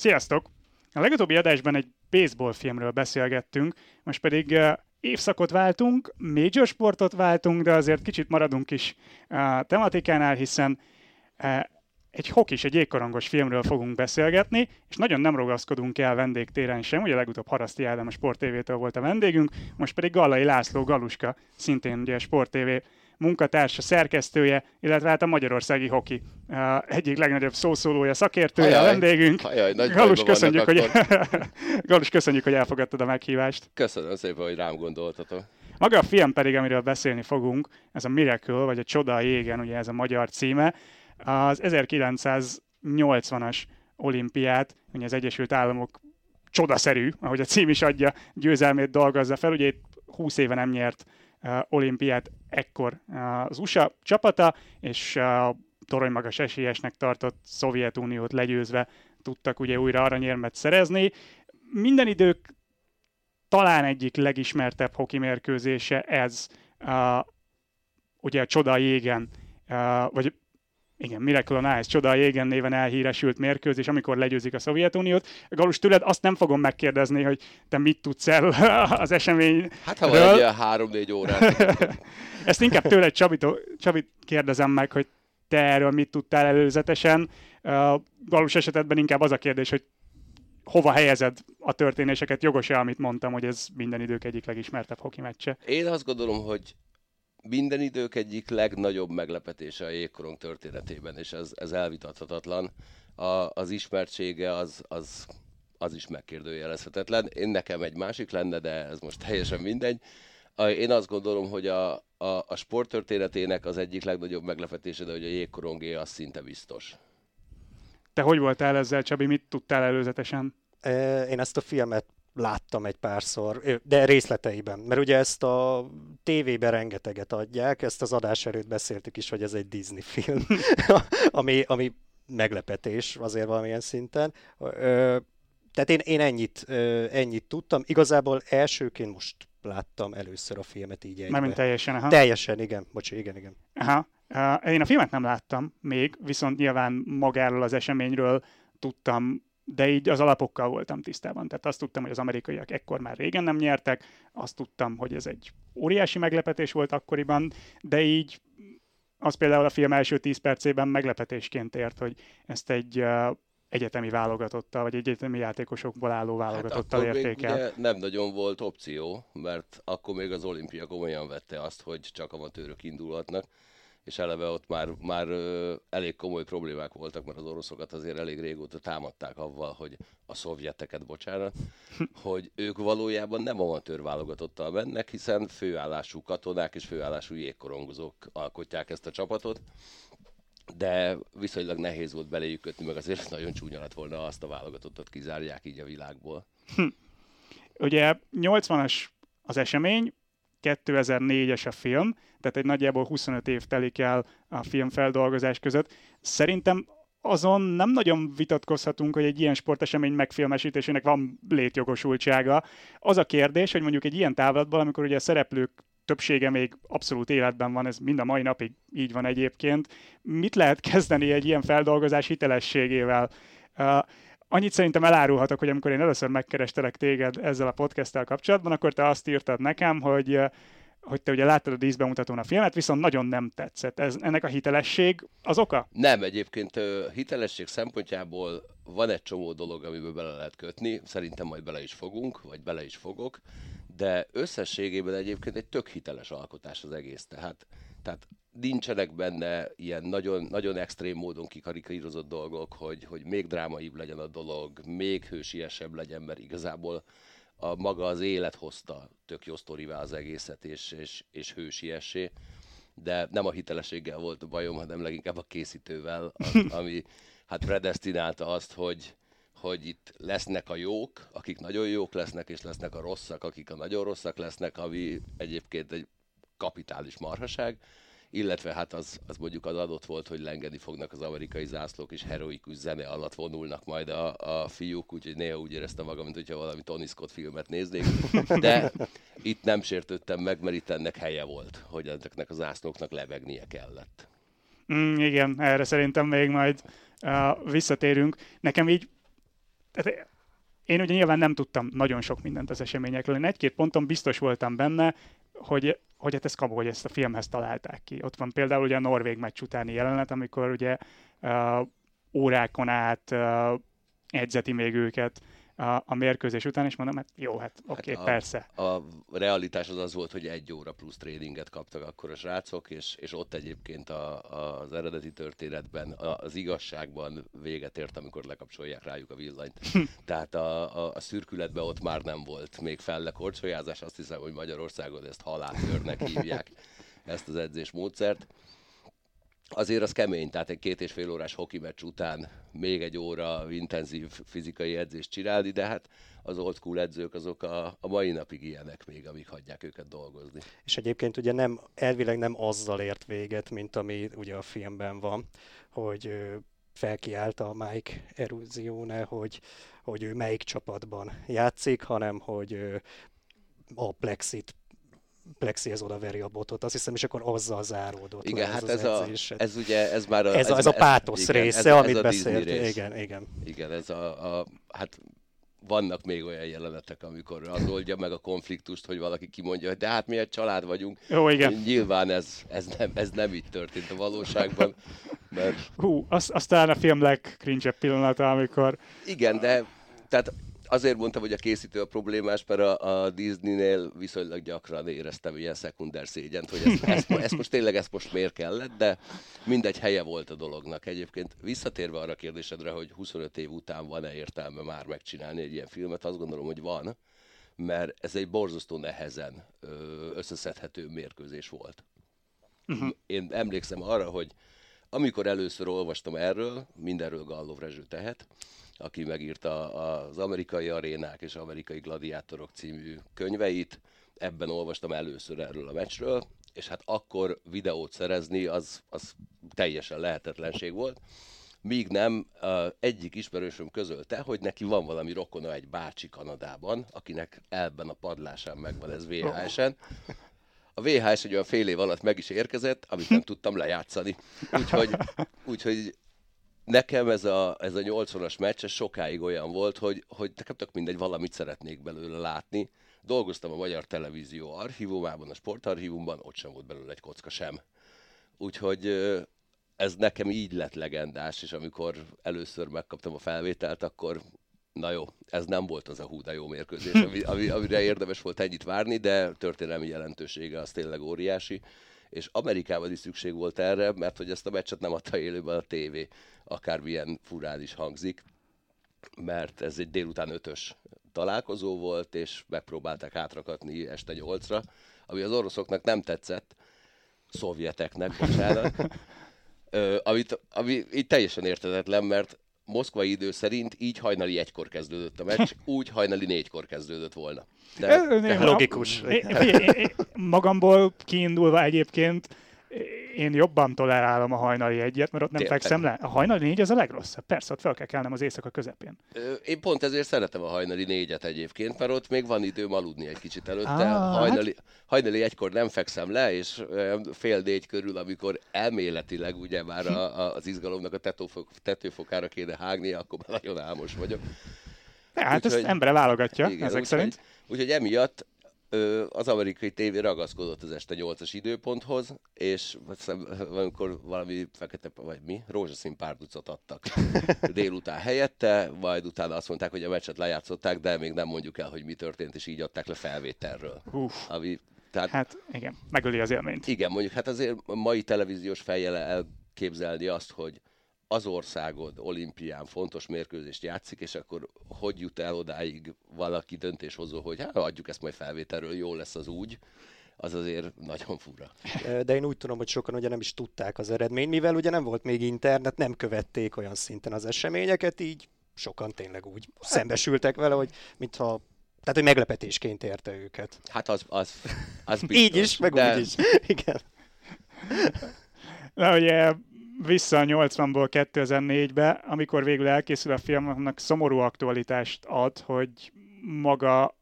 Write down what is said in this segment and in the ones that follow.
Sziasztok! A legutóbbi adásban egy baseball filmről beszélgettünk, most pedig uh, évszakot váltunk, major sportot váltunk, de azért kicsit maradunk is a tematikánál, hiszen uh, egy hokis, egy jégkorongos filmről fogunk beszélgetni, és nagyon nem ragaszkodunk el vendégtéren sem, ugye legutóbb Haraszti Ádám a Sport TV-től volt a vendégünk, most pedig Gallai László Galuska, szintén ugye a Sport TV munkatársa, szerkesztője, illetve hát a magyarországi hoki uh, egyik legnagyobb szószólója, szakértője, Ajaj, a vendégünk. Ajaj, nagy Galus, köszönjük, hogy. Galus, köszönjük, hogy elfogadtad a meghívást. Köszönöm szépen, hogy rám gondoltatok. Maga a film pedig, amiről beszélni fogunk, ez a Miracle, vagy a Csoda a jégen, ugye ez a magyar címe, az 1980-as olimpiát, ugye az Egyesült Államok csodaszerű, ahogy a cím is adja, győzelmét dolgozza fel. Ugye itt 20 éve nem nyert olimpiát ekkor uh, az USA csapata, és uh, torony magas esélyesnek tartott Szovjetuniót legyőzve tudtak ugye újra aranyérmet szerezni. Minden idők talán egyik legismertebb hoki mérkőzése ez, uh, ugye a Csoda jégen, uh, vagy igen, Miracle on Ice, Csoda a jégen néven elhíresült mérkőzés, amikor legyőzik a Szovjetuniót. Galus, tőled azt nem fogom megkérdezni, hogy te mit tudsz el az eseményről. Hát ha van egy ilyen három-négy órát. Ezt inkább tőled, Csabit, Csabit kérdezem meg, hogy te erről mit tudtál előzetesen. Galus esetedben inkább az a kérdés, hogy hova helyezed a történéseket, jogos-e, amit mondtam, hogy ez minden idők egyik legismertebb hoki meccse? Én azt gondolom, hogy minden idők egyik legnagyobb meglepetése a jégkorong történetében, és ez, ez elvitathatatlan. A, az ismertsége az, az, az is megkérdőjelezhetetlen. Én nekem egy másik lenne, de ez most teljesen mindegy. Én azt gondolom, hogy a, a, a sport történetének az egyik legnagyobb meglepetése, de hogy a jégkorongé az szinte biztos. Te hogy voltál ezzel, Csabi, mit tudtál előzetesen? Én ezt a filmet láttam egy párszor, de részleteiben, mert ugye ezt a tévében rengeteget adják, ezt az adás előtt beszéltük is, hogy ez egy Disney film, ami, ami meglepetés azért valamilyen szinten. Tehát én, én ennyit, ennyit tudtam. Igazából elsőként most láttam először a filmet így egybe. Mármint teljesen, aha. Teljesen, igen. Bocsi, igen, igen. Aha. Én a filmet nem láttam még, viszont nyilván magáról az eseményről tudtam, de így az alapokkal voltam tisztában. Tehát azt tudtam, hogy az amerikaiak ekkor már régen nem nyertek, azt tudtam, hogy ez egy óriási meglepetés volt akkoriban, de így az például a film első 10 percében meglepetésként ért, hogy ezt egy uh, egyetemi válogatottal, vagy egyetemi játékosokból álló válogatottal Hát akkor még érték el. ugye nem nagyon volt opció, mert akkor még az olimpia komolyan vette azt, hogy csak amatőrök indulhatnak, és eleve ott már, már elég komoly problémák voltak, mert az oroszokat azért elég régóta támadták avval, hogy a szovjeteket, bocsánat, hogy ők valójában nem amatőr válogatottal mennek, hiszen főállású katonák és főállású jégkorongozók alkotják ezt a csapatot, de viszonylag nehéz volt beléjük kötni, meg azért nagyon csúnya lett volna, ha azt a válogatottat kizárják így a világból. Ugye 80-as az esemény, 2004-es a film, tehát egy nagyjából 25 év telik el a film feldolgozás között. Szerintem azon nem nagyon vitatkozhatunk, hogy egy ilyen sportesemény megfilmesítésének van létjogosultsága. Az a kérdés, hogy mondjuk egy ilyen távlatban, amikor ugye a szereplők többsége még abszolút életben van, ez mind a mai napig így van egyébként, mit lehet kezdeni egy ilyen feldolgozás hitelességével? Uh, annyit szerintem elárulhatok, hogy amikor én először megkerestelek téged ezzel a podcasttel kapcsolatban, akkor te azt írtad nekem, hogy uh, hogy te ugye láttad a díszbemutatón a filmet, viszont nagyon nem tetszett. Ez, ennek a hitelesség az oka? Nem, egyébként hitelesség szempontjából van egy csomó dolog, amiből bele lehet kötni, szerintem majd bele is fogunk, vagy bele is fogok, de összességében egyébként egy tök hiteles alkotás az egész. Tehát, tehát nincsenek benne ilyen nagyon, nagyon extrém módon kikarikírozott dolgok, hogy, hogy még drámaibb legyen a dolog, még hősiesebb legyen, mert igazából a maga az élet hozta tök jó sztorivá az egészet, és, és, és hősiessé. De nem a hitelességgel volt a bajom, hanem leginkább a készítővel, a- ami hát predestinálta azt, hogy, hogy itt lesznek a jók, akik nagyon jók lesznek, és lesznek a rosszak, akik a nagyon rosszak lesznek, ami egyébként egy kapitális marhaság, illetve hát az, az mondjuk az adott volt, hogy lengeni fognak az amerikai zászlók, és heroikus zene alatt vonulnak majd a, a fiúk, úgyhogy néha úgy éreztem magam, mint hogyha valami Tony Scott filmet néznék. De itt nem sértődtem meg, mert itt ennek helye volt, hogy ezeknek a zászlóknak lebegnie kellett. Mm, igen, erre szerintem még majd uh, visszatérünk. Nekem így tehát én ugye nyilván nem tudtam nagyon sok mindent az eseményekről. Én egy-két ponton biztos voltam benne, hogy, hogy hát ez kamu, hogy ezt a filmhez találták ki. Ott van például ugye a Norvég meccs utáni jelenet, amikor ugye uh, órákon át uh, edzeti még őket, a, a mérkőzés után, és mondom, hát jó, hát oké, okay, hát persze. A realitás az az volt, hogy egy óra plusz tréninget kaptak akkor a srácok, és, és ott egyébként a, a, az eredeti történetben, a, az igazságban véget ért, amikor lekapcsolják rájuk a villanyt. Tehát a, a, a szürkületben ott már nem volt még fellekorcsolyázás, azt hiszem, hogy Magyarországon ezt haláltörnek hívják ezt az edzésmódszert azért az kemény, tehát egy két és fél órás hoki meccs után még egy óra intenzív fizikai edzést csinálni, de hát az old school edzők azok a, a mai napig ilyenek még, amíg hagyják őket dolgozni. És egyébként ugye nem, elvileg nem azzal ért véget, mint ami ugye a filmben van, hogy felkiállt a Mike Eruzione, hogy, hogy ő melyik csapatban játszik, hanem hogy a Plexit Plexihez odaveri a botot, azt hiszem, és akkor azzal záródott Igen, le hát ez, ez, a, ez ugye, ez már a... Ez, ez, ez a pátosz igen, része, ez, amit ez beszélt. Rész. Igen, igen. Igen, ez a, a, hát vannak még olyan jelenetek, amikor az oldja meg a konfliktust, hogy valaki kimondja, hogy de hát mi egy család vagyunk. Jó, igen. Nyilván ez, ez, nem, ez nem így történt a valóságban. Mert... Hú, az, aztán a film legcringe pillanata, amikor... Igen, de tehát azért mondtam, hogy a készítő a problémás, mert a, a Disney-nél viszonylag gyakran éreztem ilyen szekunder szégyent, hogy ezt, ezt, ezt most tényleg ezt most miért kellett, de mindegy helye volt a dolognak. Egyébként visszatérve arra a kérdésedre, hogy 25 év után van-e értelme már megcsinálni egy ilyen filmet, azt gondolom, hogy van, mert ez egy borzasztó nehezen összeszedhető mérkőzés volt. Uh-huh. Én emlékszem arra, hogy amikor először olvastam erről, mindenről Gallov Rezső tehet, aki megírta az amerikai arénák és amerikai gladiátorok című könyveit. Ebben olvastam először erről a meccsről, és hát akkor videót szerezni az, az teljesen lehetetlenség volt. Míg nem, egyik ismerősöm közölte, hogy neki van valami rokona egy bácsi Kanadában, akinek elben a padlásán megvan ez VHS-en. A VHS egy olyan fél év alatt meg is érkezett, amit nem tudtam lejátszani. Úgyhogy, úgyhogy nekem ez a, ez a 80-as meccs ez sokáig olyan volt, hogy, hogy nekem tök mindegy, valamit szeretnék belőle látni. Dolgoztam a Magyar Televízió archívumában, a sportarchívumban, ott sem volt belőle egy kocka sem. Úgyhogy ez nekem így lett legendás, és amikor először megkaptam a felvételt, akkor na jó, ez nem volt az a hú, de jó mérkőzés, ami, ami, amire érdemes volt ennyit várni, de történelmi jelentősége az tényleg óriási és Amerikában is szükség volt erre, mert hogy ezt a meccset nem adta élőben a tévé, akármilyen furán is hangzik, mert ez egy délután ötös találkozó volt, és megpróbálták átrakatni este nyolcra, ami az oroszoknak nem tetszett, szovjeteknek, bocsánat, Ö, amit, ami így teljesen értetetlen, mert moszkvai idő szerint így hajnali egykor kezdődött a meccs, úgy hajnali négykor kezdődött volna. De, de logikus. Én, én, én, magamból kiindulva egyébként én jobban tolerálom a hajnali egyet, mert ott nem Tényleg. fekszem le. A hajnali négy az a legrosszabb. Persze, ott fel kell kelnem az éjszaka közepén. Én pont ezért szeretem a hajnali négyet egyébként, mert ott még van időm aludni egy kicsit előtte. Ah, hajnali, hát... hajnali egykor nem fekszem le, és fél négy körül, amikor elméletileg ugye már a, a, az izgalomnak a tetőfok, tetőfokára kéne hágni, akkor már nagyon álmos vagyok. Hát úgy, ezt embere válogatja, igen, ezek úgy, szerint. Hogy, úgyhogy emiatt az amerikai tévé ragaszkodott az este 8-as időponthoz, és amikor valami fekete, vagy mi, rózsaszín párducot adtak délután helyette, majd utána azt mondták, hogy a meccset lejátszották, de még nem mondjuk el, hogy mi történt, és így adták le felvételről. Uf. Ami, tehát, hát igen, megöli az élményt. Igen, mondjuk hát azért mai televíziós fejjel elképzelni azt, hogy az országod olimpián fontos mérkőzést játszik, és akkor hogy jut el odáig valaki döntéshozó, hogy hát adjuk ezt majd felvételről, jó lesz az úgy, az azért nagyon fura. De én úgy tudom, hogy sokan ugye nem is tudták az eredményt, mivel ugye nem volt még internet, nem követték olyan szinten az eseményeket, így sokan tényleg úgy szembesültek vele, hogy mintha tehát, hogy meglepetésként érte őket. Hát az, az, az biztos. Így is, meg de... úgy is. Igen. Na, ugye vissza a 80-ból 2004-be, amikor végül elkészül a film, annak szomorú aktualitást ad, hogy maga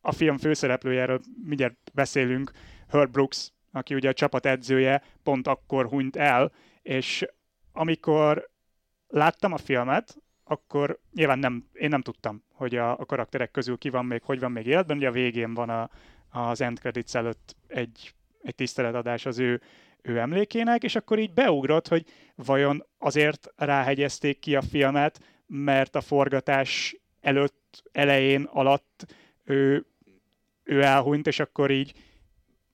a film főszereplőjéről mindjárt beszélünk, Herb Brooks, aki ugye a csapat edzője, pont akkor hunyt el, és amikor láttam a filmet, akkor nyilván nem, én nem tudtam, hogy a, a karakterek közül ki van még, hogy van még életben. Ugye a végén van a, az end credits előtt egy, egy tiszteletadás az ő, ő emlékének, és akkor így beugrott, hogy vajon azért ráhegyezték ki a filmet, mert a forgatás előtt, elején, alatt ő, ő elhunyt, és akkor így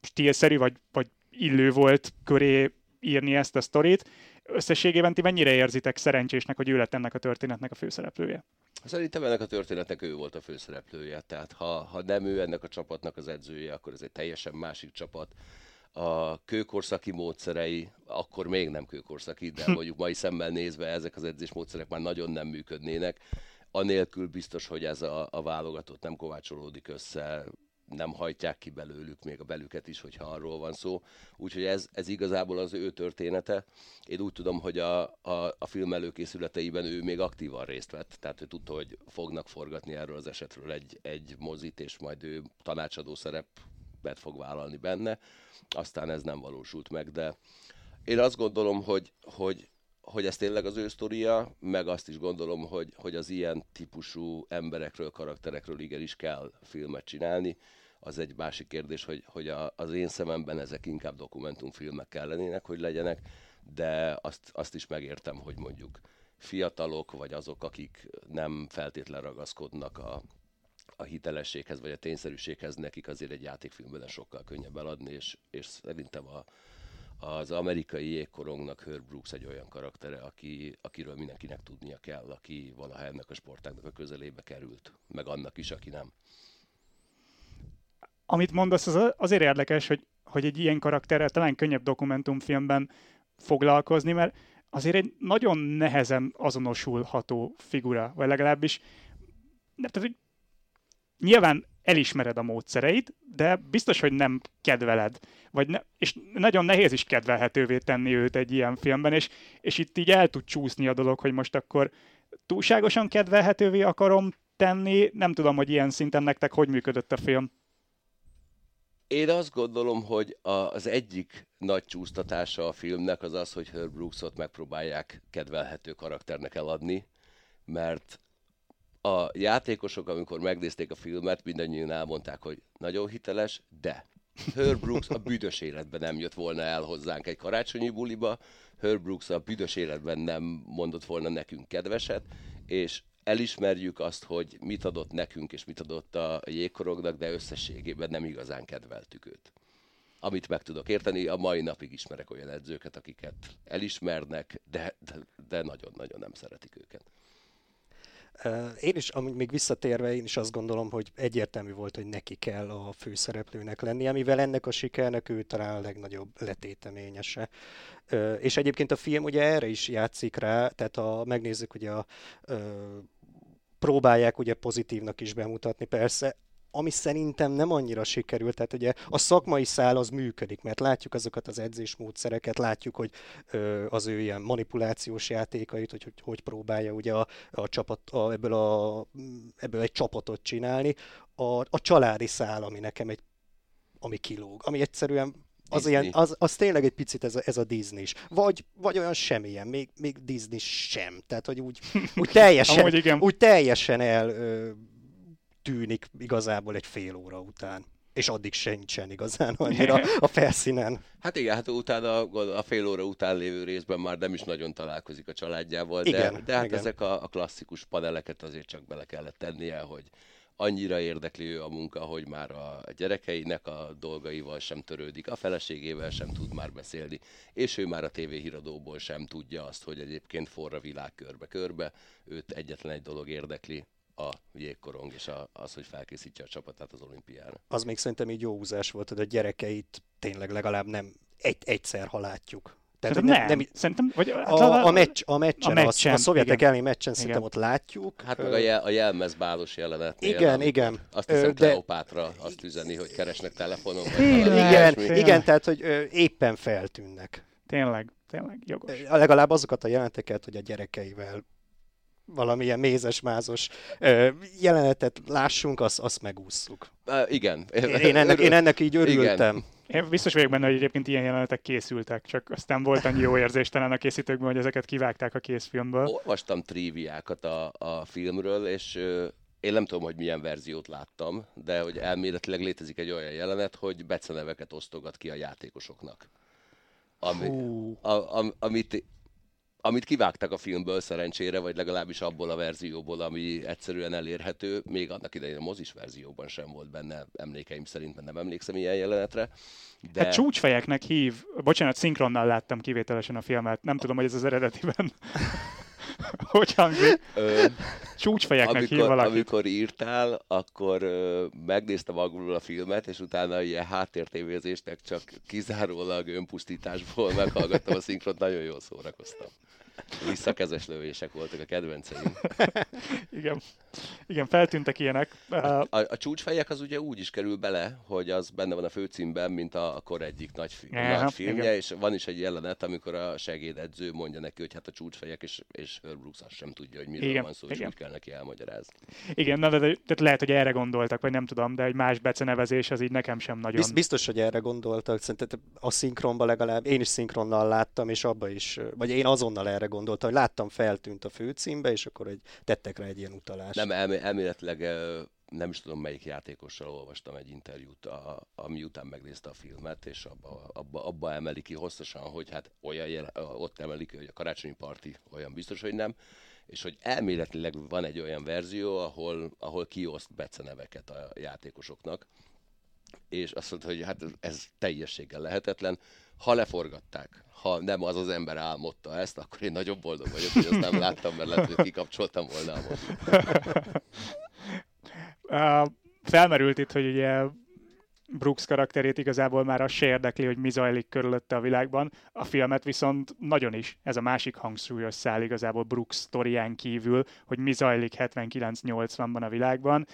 stílszerű, vagy, vagy illő volt köré írni ezt a sztorit. Összességében ti mennyire érzitek szerencsésnek, hogy ő lett ennek a történetnek a főszereplője? Szerintem ennek a történetnek ő volt a főszereplője, tehát ha, ha nem ő ennek a csapatnak az edzője, akkor ez egy teljesen másik csapat. A kőkorszaki módszerei, akkor még nem kőkorszaki, de mondjuk mai szemmel nézve ezek az edzésmódszerek már nagyon nem működnének. Anélkül biztos, hogy ez a, a válogatott nem kovácsolódik össze, nem hajtják ki belőlük még a belüket is, hogyha arról van szó. Úgyhogy ez, ez igazából az ő története. Én úgy tudom, hogy a, a, a film előkészületeiben ő még aktívan részt vett, tehát ő tudta, hogy fognak forgatni erről az esetről egy, egy mozit, és majd ő tanácsadó szerepet fog vállalni benne. Aztán ez nem valósult meg, de én azt gondolom, hogy, hogy hogy ez tényleg az ő sztoria, meg azt is gondolom, hogy, hogy az ilyen típusú emberekről, karakterekről igenis kell filmet csinálni. Az egy másik kérdés, hogy, hogy a, az én szememben ezek inkább dokumentumfilmek kellenének, hogy legyenek, de azt, azt is megértem, hogy mondjuk fiatalok, vagy azok, akik nem feltétlen ragaszkodnak a, a hitelességhez, vagy a tényszerűséghez, nekik azért egy játékfilmben sokkal könnyebb eladni, és, és szerintem a, az amerikai jégkorongnak Herb Brooks egy olyan karaktere, aki, akiről mindenkinek tudnia kell, aki valaha ennek a sportágnak a közelébe került, meg annak is, aki nem. Amit mondasz, az azért érdekes, hogy, hogy egy ilyen karakterrel talán könnyebb dokumentumfilmben foglalkozni, mert azért egy nagyon nehezen azonosulható figura, vagy legalábbis nem, tehát, hogy nyilván elismered a módszereit, de biztos, hogy nem kedveled. Vagy ne, és nagyon nehéz is kedvelhetővé tenni őt egy ilyen filmben, és, és itt így el tud csúszni a dolog, hogy most akkor túlságosan kedvelhetővé akarom tenni. Nem tudom, hogy ilyen szinten nektek hogy működött a film. Én azt gondolom, hogy az egyik nagy csúsztatása a filmnek az az, hogy Herb Brooksot megpróbálják kedvelhető karakternek eladni, mert a játékosok, amikor megnézték a filmet, mindannyian elmondták, hogy nagyon hiteles, de Herb a büdös életben nem jött volna el hozzánk egy karácsonyi buliba, Herb a büdös életben nem mondott volna nekünk kedveset, és elismerjük azt, hogy mit adott nekünk és mit adott a jégkorognak, de összességében nem igazán kedveltük őt. Amit meg tudok érteni, a mai napig ismerek olyan edzőket, akiket elismernek, de, de, de nagyon-nagyon nem szeretik őket. Én is, amúgy még visszatérve, én is azt gondolom, hogy egyértelmű volt, hogy neki kell a főszereplőnek lennie, mivel ennek a sikernek ő talán a legnagyobb letéteményese. És egyébként a film ugye erre is játszik rá, tehát ha megnézzük, ugye a próbálják ugye pozitívnak is bemutatni, persze ami szerintem nem annyira sikerült, tehát ugye a szakmai szál az működik, mert látjuk azokat az edzésmódszereket, látjuk, hogy ö, az ő ilyen manipulációs játékait, hogy hogy, hogy próbálja ugye a, a csapat, a, ebből, a, ebből egy csapatot csinálni. A, a családi szál, ami nekem egy ami kilóg, ami egyszerűen az, ilyen, az, az tényleg egy picit ez a, ez a Disney is. Vagy, vagy olyan semmilyen, még, még Disney sem. Tehát, hogy úgy, úgy teljesen, úgy teljesen el ö, tűnik igazából egy fél óra után és addig sincsen igazán annyira a felszínen. Hát igen, hát utána a fél óra után lévő részben már nem is nagyon találkozik a családjával, de, igen, de hát igen. ezek a, a klasszikus paneleket azért csak bele kellett tennie, hogy annyira érdekli ő a munka, hogy már a gyerekeinek a dolgaival sem törődik, a feleségével sem tud már beszélni, és ő már a tévéhíradóból sem tudja azt, hogy egyébként forra világ körbe-körbe, őt egyetlen egy dolog érdekli, a jégkorong, és a, az, hogy felkészítse a csapatát az olimpiára. Az még szerintem így jó húzás volt, hogy a gyerekeit tényleg legalább nem egy, egyszer, ha látjuk. Tehát nem, nem, nem, szerintem, vagy a, a, meccs, a meccsen, a, meccsen, a, a szovjetek elleni meccsen igen. szerintem ott látjuk. Hát meg a, jel, a jelmezbálos jelenet. Igen, igen. Azt hiszem de... Kleopátra azt üzeni, hogy keresnek telefonon. Vagy igen, igen, igen, tehát hogy ö, éppen feltűnnek. Tényleg, tényleg, jogos. Legalább azokat a jelenteket, hogy a gyerekeivel valamilyen mézes-mázos ö, jelenetet lássunk, azt, azt megússzuk. Uh, igen. Én ennek, én ennek így örültem. Igen. Én biztos vagyok benne, hogy egyébként ilyen jelenetek készültek, csak aztán volt annyi jó érzés talán a készítőkben, hogy ezeket kivágták a készfilmből. Olvastam triviákat a, a filmről, és én nem tudom, hogy milyen verziót láttam, de hogy elméletileg létezik egy olyan jelenet, hogy beceneveket osztogat ki a játékosoknak. Ami, a, a, amit amit kivágtak a filmből szerencsére, vagy legalábbis abból a verzióból, ami egyszerűen elérhető, még annak idején a mozis verzióban sem volt benne, emlékeim szerint, mert nem emlékszem ilyen jelenetre. De... Hát csúcsfejeknek hív, bocsánat, szinkronnal láttam kivételesen a filmet, nem tudom, hogy ez az eredetiben hogy hangzik? Ö, Csúcsfejeknek amikor, hív. Amikor írtál, akkor ö, megnéztem magulul a filmet, és utána ilyen háttértévézésnek csak kizárólag önpusztításból meghallgattam a szinkront, nagyon jól szórakoztam. Visszakezes lövések voltak a kedvenceim. Igen. Igen, feltűntek ilyenek. A, a, a csúcsfejek az ugye úgy is kerül bele, hogy az benne van a főcímben, mint a, a kor egyik nagy, fi, ja, nagy filmje, igen. és van is egy jelenet, amikor a segédedző mondja neki, hogy hát a csúcsfejek, és, és Brooks azt sem tudja, hogy miről igen, van szó, és igen. úgy kell neki elmagyarázni. Igen, na, de, de, de, lehet, hogy erre gondoltak, vagy nem tudom, de egy más becenevezés az így nekem sem nagyon. Biz, biztos, hogy erre gondoltak, szerintem a szinkronba legalább, én is szinkronnal láttam, és abba is, vagy én azonnal erre gondoltam, hogy láttam feltűnt a főcímbe, és akkor egy, tettek rá egy ilyen utalást. Nem, elmé- elméletileg nem is tudom melyik játékossal olvastam egy interjút, a, ami után megnézte a filmet, és abba, abba, abba emeli ki hosszasan, hogy hát olyan jel, ott emelik hogy a karácsonyi parti olyan biztos, hogy nem, és hogy elméletileg van egy olyan verzió, ahol, ahol kioszt beceneveket a játékosoknak, és azt mondta, hogy hát ez teljességgel lehetetlen. Ha leforgatták, ha nem az az ember álmodta ezt, akkor én nagyon boldog vagyok, hogy ezt nem láttam, mert lehet, hogy kikapcsoltam volna a felmerült itt, hogy ugye Brooks karakterét igazából már az se érdekli, hogy mi zajlik körülötte a világban. A filmet viszont nagyon is, ez a másik hangsúlyos szál igazából Brooks sztorián kívül, hogy mi zajlik 79-80-ban a világban.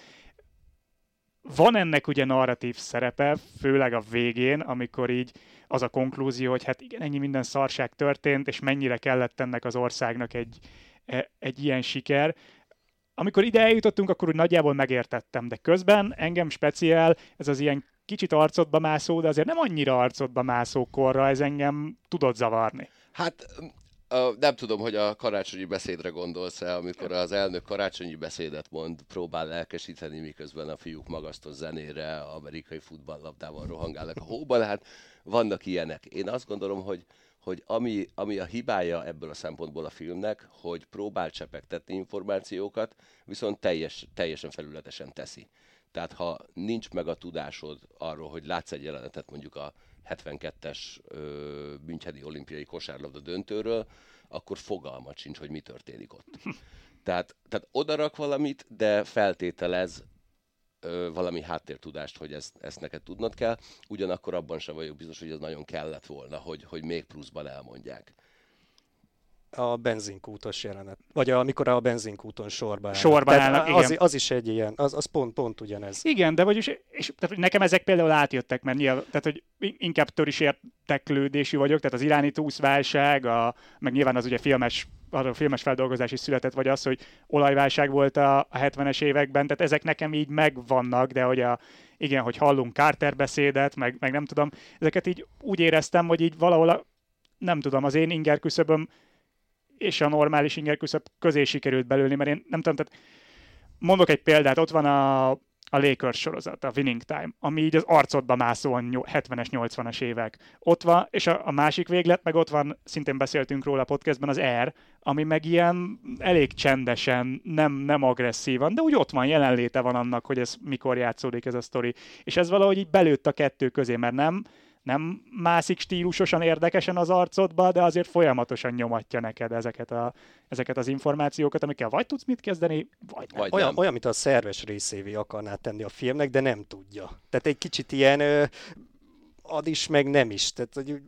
Van ennek ugye narratív szerepe, főleg a végén, amikor így az a konklúzió, hogy hát igen, ennyi minden szarság történt, és mennyire kellett ennek az országnak egy, e, egy ilyen siker. Amikor ide eljutottunk, akkor úgy nagyjából megértettem, de közben engem speciál ez az ilyen kicsit arcodba mászó, de azért nem annyira arcodba mászó korra, ez engem tudott zavarni. Hát nem tudom, hogy a karácsonyi beszédre gondolsz-e, amikor az elnök karácsonyi beszédet mond, próbál lelkesíteni, miközben a fiúk magasztos zenére, amerikai futballlabdával rohangálnak a hóban. Hát vannak ilyenek. Én azt gondolom, hogy, hogy ami, ami a hibája ebből a szempontból a filmnek, hogy próbál csepegtetni információkat, viszont teljes, teljesen felületesen teszi. Tehát ha nincs meg a tudásod arról, hogy látsz egy jelenetet mondjuk a 72-es Müncheni olimpiai kosárlabda döntőről, akkor fogalmat sincs, hogy mi történik ott. Tehát, tehát odarak valamit, de feltételez ö, valami háttértudást, hogy ezt, ezt neked tudnod kell. Ugyanakkor abban sem vagyok biztos, hogy ez nagyon kellett volna, hogy, hogy még pluszban elmondják a benzinkútos jelenet. Vagy amikor a benzinkúton Sorban állnak, az, igen. az is egy ilyen, az, az pont, pont ugyanez. Igen, de vagyis, és, tehát nekem ezek például átjöttek, mert nyilván, tehát hogy inkább tör is érteklődésű vagyok, tehát az iráni túszválság, a, meg nyilván az ugye filmes arra a filmes feldolgozás is született, vagy az, hogy olajválság volt a, a 70-es években, tehát ezek nekem így megvannak, de hogy a, igen, hogy hallunk Carter beszédet, meg, meg nem tudom, ezeket így úgy éreztem, hogy így valahol a, nem tudom, az én inger küszöböm és a normális inger küszöb közé sikerült belülni, mert én nem tudom, tehát mondok egy példát, ott van a, a Lakers sorozat, a Winning Time, ami így az arcodba mászóan 70-es, 80-as évek. Ott van, és a, a másik véglet, meg ott van, szintén beszéltünk róla a podcastban, az Air, ami meg ilyen elég csendesen, nem, nem agresszívan, de úgy ott van, jelenléte van annak, hogy ez mikor játszódik ez a sztori. És ez valahogy így belőtt a kettő közé, mert nem, nem mászik stílusosan érdekesen az arcodba, de azért folyamatosan nyomatja neked ezeket, a, ezeket az információkat, amikkel vagy tudsz mit kezdeni, vagy nem. Vagy olyan, nem. olyan, mint a szerves részévé akarná tenni a filmnek, de nem tudja. Tehát egy kicsit ilyen ö, ad is, meg nem is. Tehát, hogy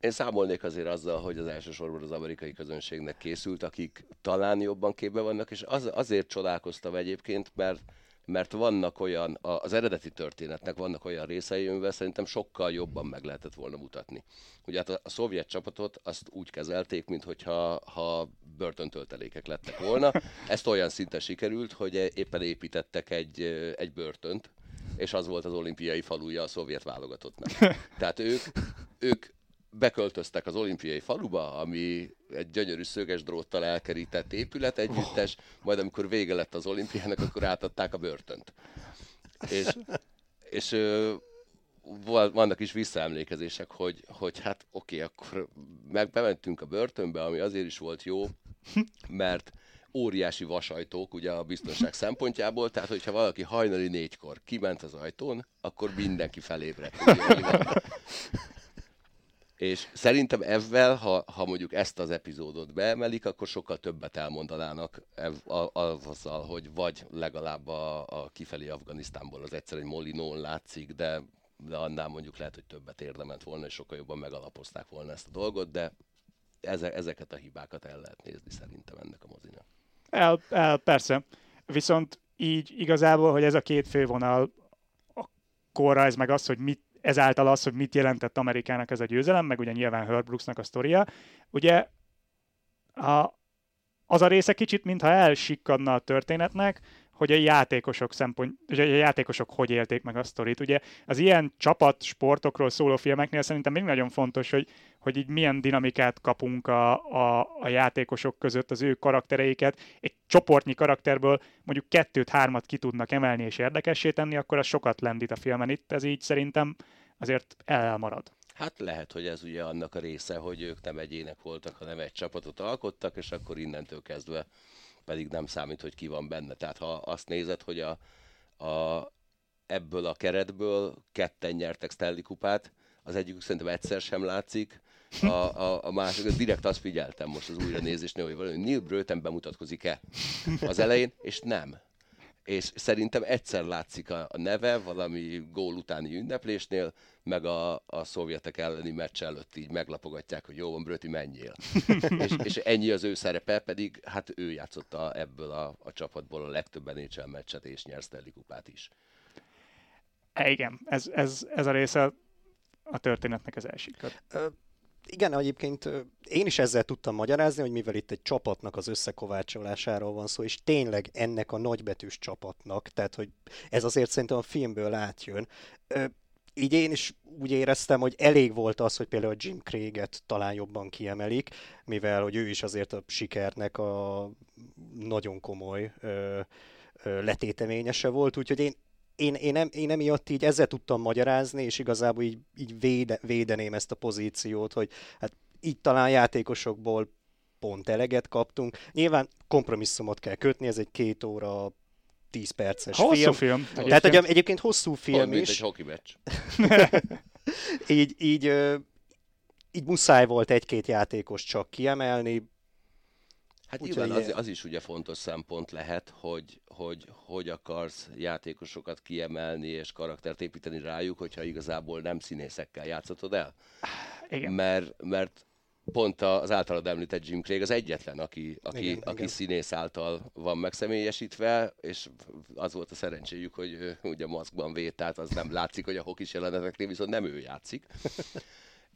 én számolnék azért azzal, hogy az elsősorban az amerikai közönségnek készült, akik talán jobban képbe vannak, és az, azért csodálkoztam egyébként, mert mert vannak olyan, az eredeti történetnek vannak olyan részei, amivel szerintem sokkal jobban meg lehetett volna mutatni. Ugye hát a, a szovjet csapatot azt úgy kezelték, mintha ha börtöntöltelékek lettek volna. Ezt olyan szinten sikerült, hogy éppen építettek egy, egy börtönt, és az volt az olimpiai faluja a szovjet válogatottnak. Tehát ők, ők beköltöztek az olimpiai faluba, ami egy gyönyörű szöges dróttal elkerített épület együttes, majd amikor vége lett az olimpiának, akkor átadták a börtönt. És, és vannak is visszaemlékezések, hogy, hogy hát oké, okay, akkor meg bementünk a börtönbe, ami azért is volt jó, mert óriási vasajtók ugye a biztonság szempontjából, tehát hogyha valaki hajnali négykor kiment az ajtón, akkor mindenki felébredt. És szerintem ezzel, ha, ha mondjuk ezt az epizódot beemelik, akkor sokkal többet elmondanának azzal, hogy vagy legalább a, a kifelé Afganisztánból az egyszer egy molinón látszik, de, de annál mondjuk lehet, hogy többet érdemelt volna, és sokkal jobban megalapozták volna ezt a dolgot, de eze, ezeket a hibákat el lehet nézni szerintem ennek a mozinak. El, el, persze. Viszont így igazából, hogy ez a két fővonal, a korrajz meg az, hogy mit ezáltal az, hogy mit jelentett Amerikának ez a győzelem, meg ugye nyilván Herb Brooksnak a sztoria, ugye a, az a része kicsit, mintha elsikkadna a történetnek, hogy a játékosok szempont, hogy a játékosok hogy élték meg a sztorit. Ugye az ilyen csapat sportokról szóló filmeknél szerintem még nagyon fontos, hogy, hogy így milyen dinamikát kapunk a, a, a játékosok között, az ő karaktereiket. Egy csoportnyi karakterből mondjuk kettőt, hármat ki tudnak emelni és érdekessé tenni, akkor az sokat lendít a filmen. Itt ez így szerintem azért elmarad. Hát lehet, hogy ez ugye annak a része, hogy ők nem egyének voltak, hanem egy csapatot alkottak, és akkor innentől kezdve pedig nem számít, hogy ki van benne. Tehát ha azt nézed, hogy a, a, ebből a keretből ketten nyertek Stanley kupát, az egyik szerintem egyszer sem látszik, a, a, a másik, direkt azt figyeltem most az újra nézésnél, hogy valami Neil Bröten bemutatkozik-e az elején, és nem és szerintem egyszer látszik a, a neve valami gól utáni ünneplésnél, meg a, a szovjetek elleni meccs előtt így meglapogatják, hogy jó van, Bröti, menjél. és, és ennyi az ő szerepe, pedig hát ő játszotta ebből a, a csapatból a legtöbb NHL meccset, és nyert Stanley kupát is. E, igen, ez, ez, ez a része a történetnek az elsikat igen, egyébként én is ezzel tudtam magyarázni, hogy mivel itt egy csapatnak az összekovácsolásáról van szó, és tényleg ennek a nagybetűs csapatnak, tehát hogy ez azért szerintem a filmből átjön, így én is úgy éreztem, hogy elég volt az, hogy például Jim Craig-et talán jobban kiemelik, mivel hogy ő is azért a sikernek a nagyon komoly letéteményese volt, úgyhogy én én, én, nem, én emiatt így ezzel tudtam magyarázni, és igazából így, így véde, védeném ezt a pozíciót, hogy hát így talán játékosokból pont eleget kaptunk. Nyilván kompromisszumot kell kötni, ez egy két óra 10 perces hosszú film. film egyébként. Tehát hogy egyébként hosszú film Pont, is. Mint egy meccs. így, így, így muszáj volt egy-két játékos csak kiemelni, Hát Úgy nyilván az, az is ugye fontos szempont lehet, hogy, hogy hogy akarsz játékosokat kiemelni és karaktert építeni rájuk, hogyha igazából nem színészekkel játszhatod el. Igen. Mert, mert pont az általad említett Jim Craig az egyetlen, aki, aki, igen, aki igen. színész által van megszemélyesítve, és az volt a szerencséjük, hogy ugye maszkban vét, tehát az nem látszik, hogy a hokis jeleneteknél viszont nem ő játszik.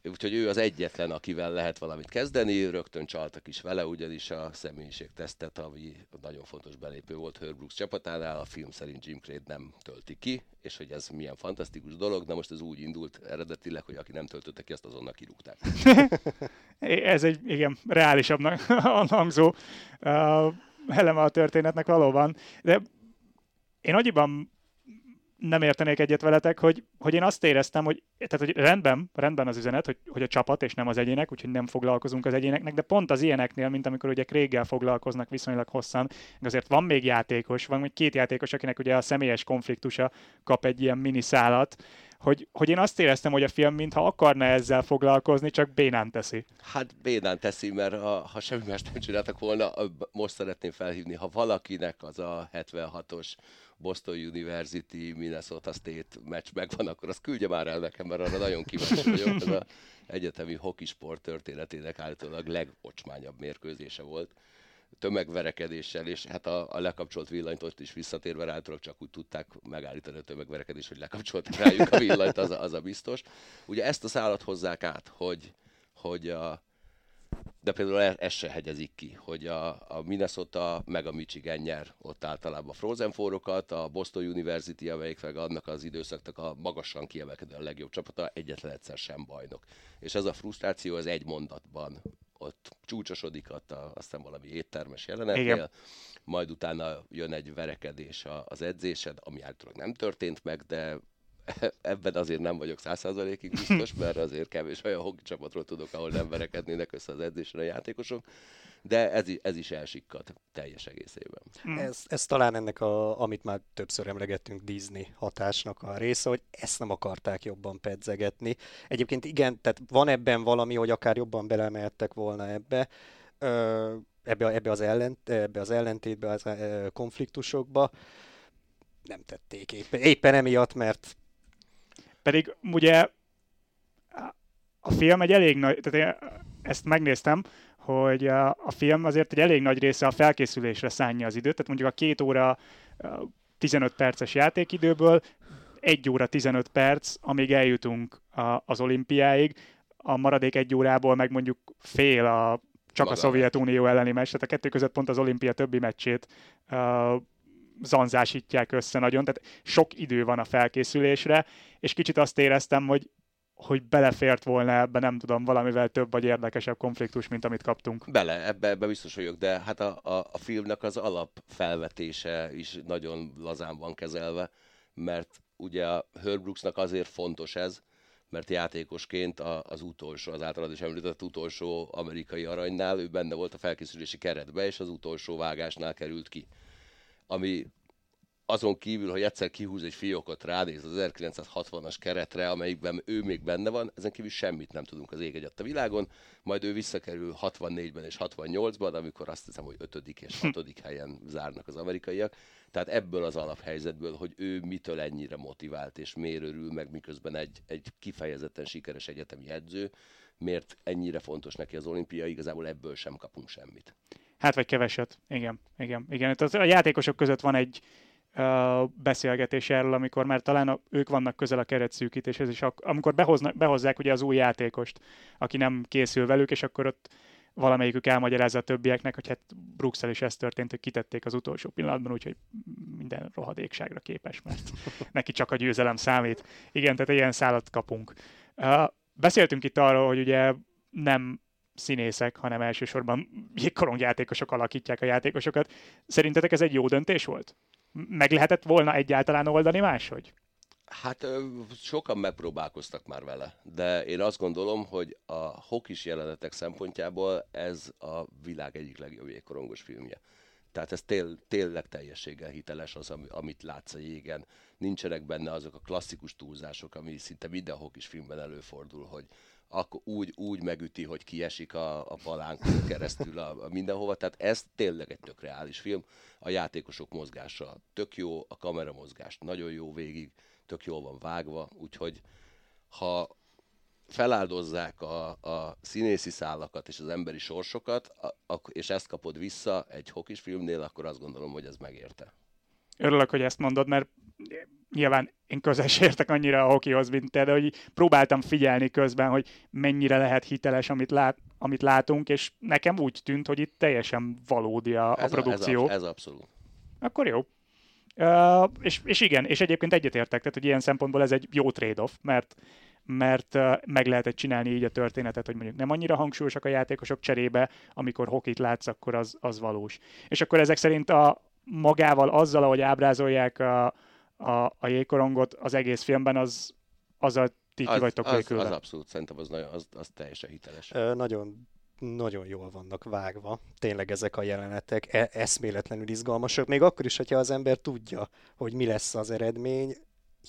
Úgyhogy ő az egyetlen, akivel lehet valamit kezdeni, rögtön csaltak is vele, ugyanis a személyiségtesztet, ami nagyon fontos belépő volt Herb Brooks csapatánál, a film szerint Jim Craig nem tölti ki, és hogy ez milyen fantasztikus dolog, de most ez úgy indult eredetileg, hogy aki nem töltötte ki, azt azonnal kirúgták. ez egy, igen, reálisabbnak hangzó uh, eleme a történetnek valóban, de én annyiban nem értenék egyet veletek, hogy, hogy én azt éreztem, hogy, tehát, hogy rendben, rendben az üzenet, hogy, hogy a csapat és nem az egyének, úgyhogy nem foglalkozunk az egyéneknek, de pont az ilyeneknél, mint amikor ugye Kréggel foglalkoznak viszonylag hosszan, azért van még játékos, van még két játékos, akinek ugye a személyes konfliktusa kap egy ilyen miniszálat, hogy, hogy én azt éreztem, hogy a film mintha akarna ezzel foglalkozni, csak bénán teszi. Hát bénán teszi, mert ha, ha semmi más nem csináltak volna, most szeretném felhívni, ha valakinek az a 76-os Boston University, Minnesota State meccs megvan, akkor azt küldje már el nekem, mert arra nagyon kíváncsi vagyok. Ez az egyetemi hokisport történetének állítólag legocsmányabb mérkőzése volt. Tömegverekedéssel, és hát a, a lekapcsolt villanyt ott is visszatérve rátok csak úgy tudták megállítani a tömegverekedést, hogy lekapcsolták rájuk a villanyt, az a, az a biztos. Ugye ezt a szállat hozzák át, hogy, hogy a, de például e- ez se hegyezik ki, hogy a, a Minnesota meg a Michigan nyer ott általában a Frozen Fourokat, a Boston University, amelyik meg annak az időszaknak a magasan kiemelkedő a legjobb csapata, egyetlen egyszer sem bajnok. És ez a frusztráció az egy mondatban ott csúcsosodik, ott a, aztán valami éttermes jelenetnél, Igen. majd utána jön egy verekedés az edzésed, ami általában nem történt meg, de ebben azért nem vagyok százszázalékig biztos, mert azért kevés olyan hoki csapatról tudok, ahol nem verekednének össze az edzésre a játékosok, de ez, ez is elsikkad teljes egészében. Hmm. Ez, ez talán ennek, a, amit már többször emlegettünk, Disney hatásnak a része, hogy ezt nem akarták jobban pedzegetni. Egyébként igen, tehát van ebben valami, hogy akár jobban belemeltek volna ebbe, ö, ebbe, ebbe, az ellent, ebbe az ellentétbe, az konfliktusokba. Nem tették éppen, éppen emiatt, mert pedig ugye a film egy elég nagy, tehát én ezt megnéztem, hogy a film azért egy elég nagy része a felkészülésre szánja az időt, tehát mondjuk a két óra 15 perces játékidőből egy óra 15 perc, amíg eljutunk az olimpiáig, a maradék egy órából meg mondjuk fél a csak Maga a Szovjetunió elleni meccs, tehát a kettő között pont az olimpia többi meccsét uh, zanzásítják össze nagyon, tehát sok idő van a felkészülésre, és kicsit azt éreztem, hogy hogy belefért volna ebbe, nem tudom, valamivel több vagy érdekesebb konfliktus, mint amit kaptunk. Bele, ebbe, ebbe biztos vagyok, de hát a, a, a filmnek az alapfelvetése is nagyon lazán van kezelve, mert ugye a Herb Brooksnak azért fontos ez, mert játékosként az utolsó, az általad is említett utolsó amerikai aranynál, ő benne volt a felkészülési keretbe, és az utolsó vágásnál került ki ami azon kívül, hogy egyszer kihúz egy fiókot, ránéz az 1960-as keretre, amelyikben ő még benne van, ezen kívül semmit nem tudunk az ég egyet a világon, majd ő visszakerül 64-ben és 68-ban, amikor azt hiszem, hogy 5. és 6. helyen zárnak az amerikaiak. Tehát ebből az alaphelyzetből, hogy ő mitől ennyire motivált és miért örül meg, miközben egy, egy kifejezetten sikeres egyetemi edző, miért ennyire fontos neki az olimpia, igazából ebből sem kapunk semmit. Hát vagy keveset, igen, igen, igen. Itt a játékosok között van egy uh, beszélgetés erről, amikor már talán a, ők vannak közel a keretszűkítéshez, és ak- amikor behoznak, behozzák ugye az új játékost, aki nem készül velük, és akkor ott valamelyikük elmagyarázza a többieknek, hogy hát Bruxelles is ez történt, hogy kitették az utolsó pillanatban, úgyhogy minden rohadékságra képes, mert neki csak a győzelem számít. Igen, tehát ilyen szállat kapunk. Uh, beszéltünk itt arról, hogy ugye nem színészek, hanem elsősorban jégkorongjátékosok alakítják a játékosokat. Szerintetek ez egy jó döntés volt? Meg lehetett volna egyáltalán oldani máshogy? Hát sokan megpróbálkoztak már vele, de én azt gondolom, hogy a hokis jelenetek szempontjából ez a világ egyik legjobb jégkorongos filmje. Tehát ez tél, tényleg teljességgel hiteles az, amit látsz a jégen. Nincsenek benne azok a klasszikus túlzások, ami szinte minden hokis filmben előfordul, hogy akkor úgy, úgy megüti, hogy kiesik a, a palánkon keresztül a, a mindenhova. Tehát ez tényleg egy tök reális film. A játékosok mozgása tök jó, a kamera mozgás nagyon jó végig, tök jól van vágva, úgyhogy ha feláldozzák a, a színészi szálakat és az emberi sorsokat, a, a, és ezt kapod vissza egy hokis filmnél, akkor azt gondolom, hogy ez megérte. Örülök, hogy ezt mondod, mert nyilván én közel értek annyira a hokihoz, mint te, de hogy próbáltam figyelni közben, hogy mennyire lehet hiteles, amit, lát, amit látunk, és nekem úgy tűnt, hogy itt teljesen valódi a, ez a produkció. A, ez, ez abszolút. Akkor jó. Uh, és, és igen, és egyébként egyetértek, tehát hogy ilyen szempontból ez egy jó trade-off, mert mert meg lehetett csinálni így a történetet, hogy mondjuk nem annyira hangsúlyosak a játékosok cserébe, amikor hokit látsz, akkor az, az valós. És akkor ezek szerint a magával, azzal, ahogy ábrázolják a, a, a jégkorongot az egész filmben, az, az a ti az, vagytok az, az, abszolút, szerintem az, nagyon, az, az teljesen hiteles. Ö, nagyon nagyon jól vannak vágva, tényleg ezek a jelenetek, e- eszméletlenül izgalmasak, még akkor is, hogyha az ember tudja, hogy mi lesz az eredmény,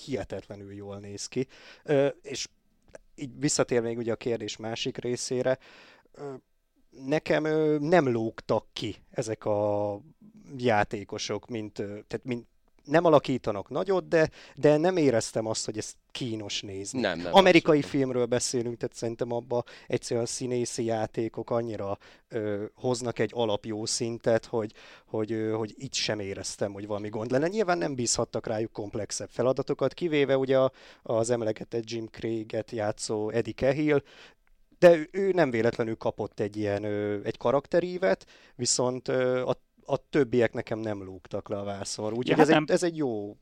hihetetlenül jól néz ki. Ö, és így visszatér még ugye a kérdés másik részére, ö, nekem ö, nem lógtak ki ezek a játékosok, mint, ö, tehát mint nem alakítanak nagyot, de, de nem éreztem azt, hogy ez kínos nézni. Nem, nem, Amerikai abszolút. filmről beszélünk, tehát szerintem abba egyszerűen színészi játékok annyira ö, hoznak egy alapjó szintet, hogy, hogy, ö, hogy itt sem éreztem, hogy valami gond lenne. Nyilván nem bízhattak rájuk komplexebb feladatokat, kivéve ugye a, az emlegetett Jim Craig-et játszó Eddie Cahill, de ő, nem véletlenül kapott egy ilyen egy karakterívet, viszont a, a többiek nekem nem lúgtak le a vászor. Úgyhogy Ja, ez, hát egy, ez, egy jó,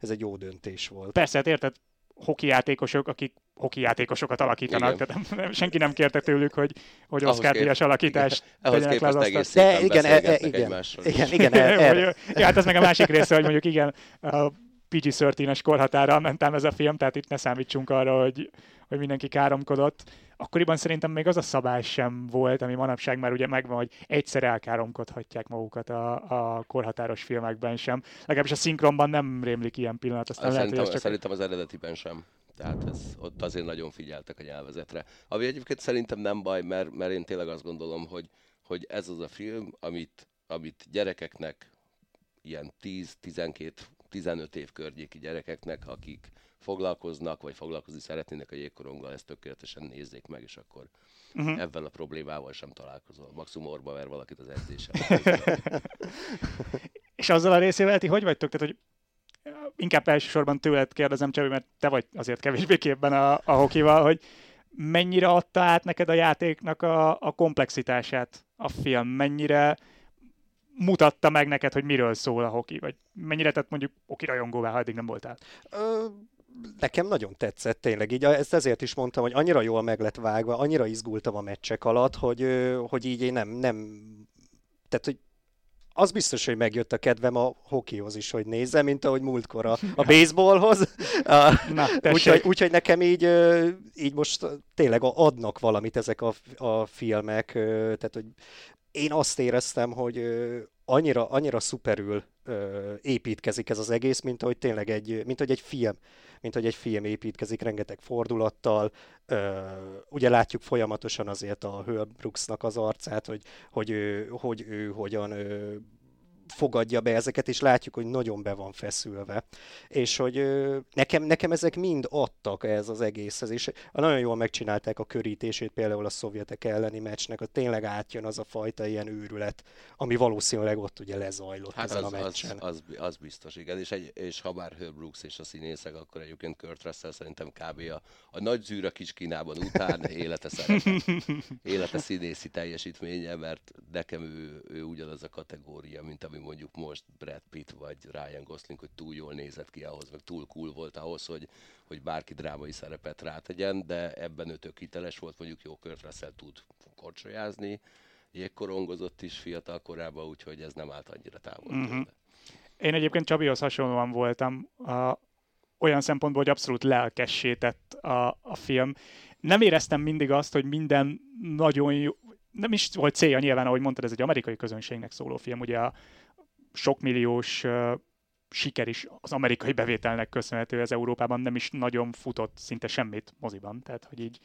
ez egy jó döntés volt. Persze, hát érted, hoki játékosok, akik hoki játékosokat alakítanak, Igen. tehát nem, senki nem kérte tőlük, hogy, hogy Oscar díjas alakítást Ahhoz tegyenek le az egész De igen, e, e, beszélgetnek igen, egymással. igen, igen, e, ja, hát ez meg a másik része, hogy mondjuk igen, a PG-13-es korhatára mentem ez a film, tehát itt ne számítsunk arra, hogy, hogy mindenki káromkodott. Akkoriban szerintem még az a szabály sem volt, ami manapság már ugye megvan, hogy egyszer elkáromkodhatják magukat a, a korhatáros filmekben sem. Legalábbis a szinkronban nem rémlik ilyen pillanat, aztán Azt lehet, hogy szerintem, ez csak... szerintem az eredetiben sem. Tehát ez, ott azért nagyon figyeltek a nyelvezetre. Ami egyébként szerintem nem baj, mert, mert én tényleg azt gondolom, hogy, hogy ez az a film, amit, amit gyerekeknek, ilyen 10-12-15 év környéki gyerekeknek, akik foglalkoznak, vagy foglalkozni szeretnének a jégkoronggal, ezt tökéletesen nézzék meg, és akkor uh-huh. ebben a problémával sem találkozol. Maximum orba ver valakit az edzésen. És azzal a részével ti hogy vagytok? Tehát, hogy inkább elsősorban tőled kérdezem, Csabi, mert te vagy azért kevésbé képben a, a hokival, hogy mennyire adta át neked a játéknak a, a komplexitását a film? Mennyire mutatta meg neked, hogy miről szól a hoki? Vagy mennyire tett mondjuk hoki rajongóvá, ha eddig nem voltál? Ö, nekem nagyon tetszett tényleg. Így ezt ezért is mondtam, hogy annyira jól meg lett vágva, annyira izgultam a meccsek alatt, hogy, hogy így én nem, nem, tehát hogy az biztos, hogy megjött a kedvem a hokihoz is, hogy nézzem, mint ahogy múltkor a, a baseballhoz. Úgyhogy, úgyhogy nekem így, így most tényleg adnak valamit ezek a, a filmek, tehát hogy én azt éreztem, hogy annyira, annyira szuperül ö, építkezik ez az egész, mint ahogy tényleg egy, mint hogy egy film, mint hogy egy film építkezik rengeteg fordulattal. Ö, ugye látjuk folyamatosan azért a Herb Brooksnak az arcát, hogy, hogy, ő, hogy ő hogyan ö, fogadja be ezeket, és látjuk, hogy nagyon be van feszülve. És hogy nekem, nekem ezek mind adtak ez az egészhez, és nagyon jól megcsinálták a körítését például a szovjetek elleni meccsnek, hogy tényleg átjön az a fajta ilyen őrület, ami valószínűleg ott ugye lezajlott Hát ezen az, a az, meccsen. az, az, biztos, igen. És, egy, és ha már Herb Brooks és a színészek, akkor egyébként Kurt Russell szerintem kb. a, a nagy zűr a kis Kínában után élete szerepe. élete színészi teljesítménye, mert nekem ő, ő ugyanaz a kategória, mint ami mondjuk most Brad Pitt vagy Ryan Gosling, hogy túl jól nézett ki ahhoz, meg túl cool volt ahhoz, hogy, hogy bárki drámai szerepet rátegyen, de ebben ő tök hiteles volt, mondjuk jó Kurt Russell tud korcsolyázni, jégkorongozott is fiatal korában, úgyhogy ez nem állt annyira távol Mhm. tőle. Én egyébként Csabihoz hasonlóan voltam a, olyan szempontból, hogy abszolút lelkessé tett a, a film. Nem éreztem mindig azt, hogy minden nagyon jó, nem is volt célja nyilván, ahogy mondtad, ez egy amerikai közönségnek szóló film, ugye a sokmilliós siker is az amerikai bevételnek köszönhető, ez Európában nem is nagyon futott szinte semmit moziban, tehát hogy így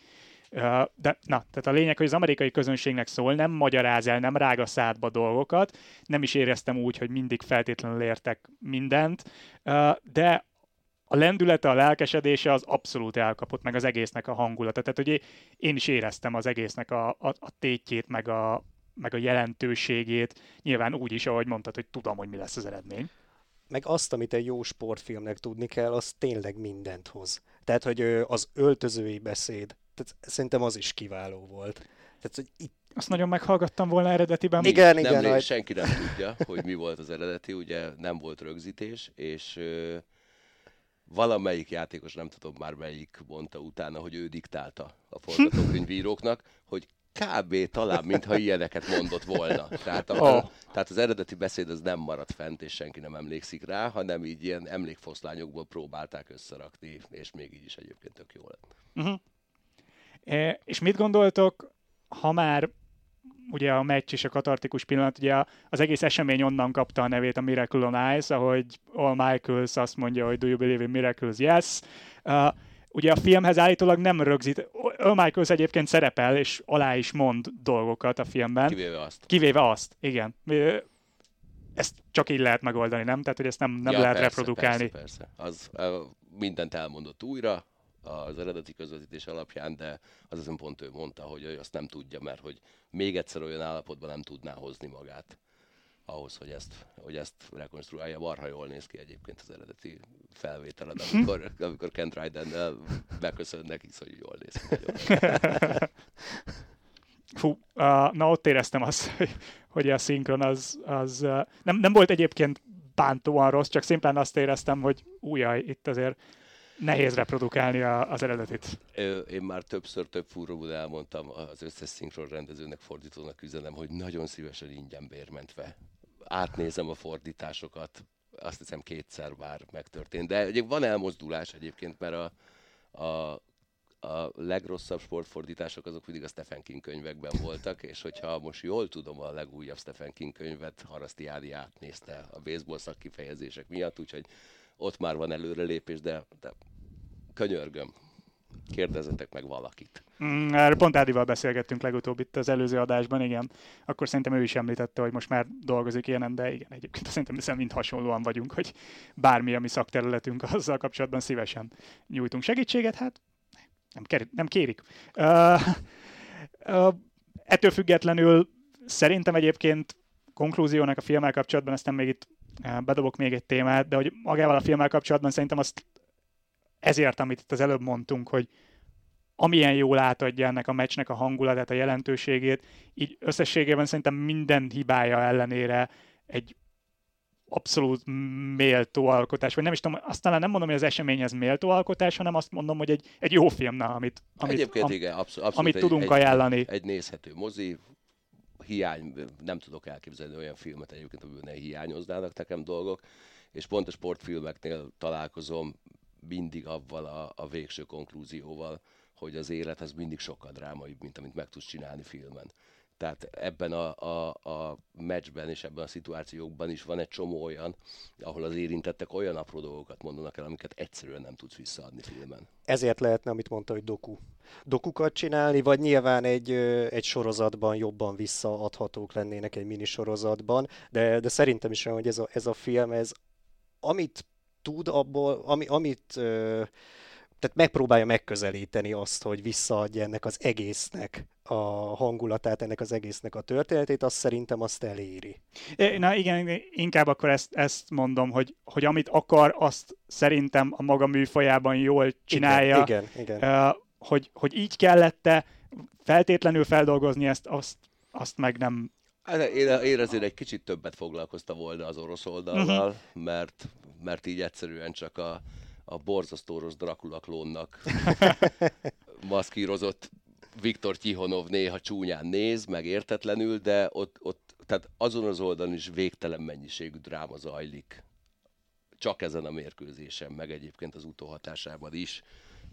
de na, tehát a lényeg, hogy az amerikai közönségnek szól, nem magyaráz el, nem rág a szádba dolgokat, nem is éreztem úgy, hogy mindig feltétlenül értek mindent, de a lendülete, a lelkesedése az abszolút elkapott, meg az egésznek a hangulata. Tehát, hogy én is éreztem az egésznek a, a, a tétjét, meg a, meg a jelentőségét, nyilván úgy is, ahogy mondtad, hogy tudom, hogy mi lesz az eredmény. Meg azt, amit egy jó sportfilmnek tudni kell, az tényleg mindent hoz. Tehát, hogy az öltözői beszéd, tehát szerintem az is kiváló volt. Tehát, hogy itt, Azt nagyon meghallgattam volna eredetiben. igen, nem igen, lé- majd- senki nem tudja, hogy mi volt az eredeti, ugye nem volt rögzítés, és ö, valamelyik játékos, nem tudom már melyik, mondta utána, hogy ő diktálta a forgatókönyvíróknak, hogy kb. talán, mintha ilyeneket mondott volna. Tehát, a, Oh. tehát az eredeti beszéd az nem maradt fent, és senki nem emlékszik rá, hanem így ilyen emlékfoszlányokból próbálták összerakni, és még így is egyébként tök jó lett. Uh-huh. E, és mit gondoltok, ha már ugye a meccs és a katartikus pillanat, ugye az egész esemény onnan kapta a nevét a Miracle on Ice, ahogy All Michaels azt mondja, hogy do you believe in miracles? Yes. Uh, ugye a filmhez állítólag nem rögzít, All Michaels egyébként szerepel, és alá is mond dolgokat a filmben. Kivéve azt. Kivéve azt, igen. Ezt csak így lehet megoldani, nem? Tehát, hogy ezt nem, nem ja, lehet persze, reprodukálni. Persze, persze. Az mindent elmondott újra az eredeti közvetítés alapján, de az azon pont ő mondta, hogy ő azt nem tudja, mert hogy még egyszer olyan állapotban nem tudná hozni magát ahhoz, hogy ezt, hogy ezt rekonstruálja. Marha jól néz ki egyébként az eredeti felvételed, amikor, amikor Kent Ryden beköszönnek, hisz, hogy jól néz ki. Fú, uh, na ott éreztem azt, hogy, hogy a szinkron az, az uh, nem, nem volt egyébként bántóan rossz, csak szimplán azt éreztem, hogy újjaj, itt azért nehéz reprodukálni a, az eredetit. Én már többször több fúróból elmondtam az összes szinkron rendezőnek, fordítónak üzenem, hogy nagyon szívesen ingyen bérmentve átnézem a fordításokat, azt hiszem kétszer már megtörtént. De egyébként van elmozdulás egyébként, mert a, a, a legrosszabb sportfordítások azok mindig a Stephen King könyvekben voltak, és hogyha most jól tudom, a legújabb Stephen King könyvet Haraszti Ádi átnézte a baseball szakkifejezések miatt, úgyhogy ott már van előrelépés, de, de könyörgöm, kérdezzetek meg valakit. Mm, erről pont Ádival beszélgettünk legutóbb itt az előző adásban, igen. Akkor szerintem ő is említette, hogy most már dolgozik ilyenem, de igen, egyébként szerintem hiszen mind hasonlóan vagyunk, hogy bármi, ami szakterületünk, azzal kapcsolatban szívesen nyújtunk segítséget, hát nem, kér, nem kérik. Uh, uh, ettől függetlenül szerintem egyébként konklúziónak a filmmel kapcsolatban, aztán még itt bedobok még egy témát, de hogy magával a filmmel kapcsolatban szerintem azt ezért, amit itt az előbb mondtunk, hogy amilyen jól átadja ennek a meccsnek a hangulatát, a jelentőségét, így összességében szerintem minden hibája ellenére egy abszolút méltó alkotás, vagy nem is tudom, azt talán nem mondom, hogy az eseményhez méltó alkotás, hanem azt mondom, hogy egy, egy jó film, na, amit, amit, Egyébként am, igen, abszolút, amit egy, tudunk egy, ajánlani. Egy nézhető mozi, hiány, nem tudok elképzelni olyan filmet egyébként, amiből ne hiányoznának nekem dolgok, és pont a sportfilmeknél találkozom mindig avval a, a végső konklúzióval, hogy az élet az mindig sokkal drámaibb, mint amit meg tudsz csinálni filmen. Tehát ebben a, a, a meccsben és ebben a szituációkban is van egy csomó olyan, ahol az érintettek olyan apró dolgokat mondanak el, amiket egyszerűen nem tudsz visszaadni filmen. Ezért lehetne, amit mondta, hogy doku. Dokukat csinálni, vagy nyilván egy, egy sorozatban jobban visszaadhatók lennének egy minisorozatban, de, de szerintem is olyan, hogy ez a, ez a film, ez amit tud abból, ami, amit tehát megpróbálja megközelíteni azt, hogy visszaadja ennek az egésznek a hangulatát, ennek az egésznek a történetét, azt szerintem azt eléri. Na igen, inkább akkor ezt, ezt mondom, hogy, hogy amit akar, azt szerintem a maga műfajában jól csinálja. Igen, igen. igen. hogy, hogy így kellette feltétlenül feldolgozni ezt, azt, azt meg nem, Hát én, én azért egy kicsit többet foglalkoztam volna az orosz oldallal, uh-huh. mert, mert így egyszerűen csak a, a borzasztó rossz Dracula klónnak maszkírozott Viktor Tihonov néha csúnyán néz, meg értetlenül, de ott, ott tehát azon az oldalon is végtelen mennyiségű dráma zajlik. Csak ezen a mérkőzésen, meg egyébként az utóhatásában is,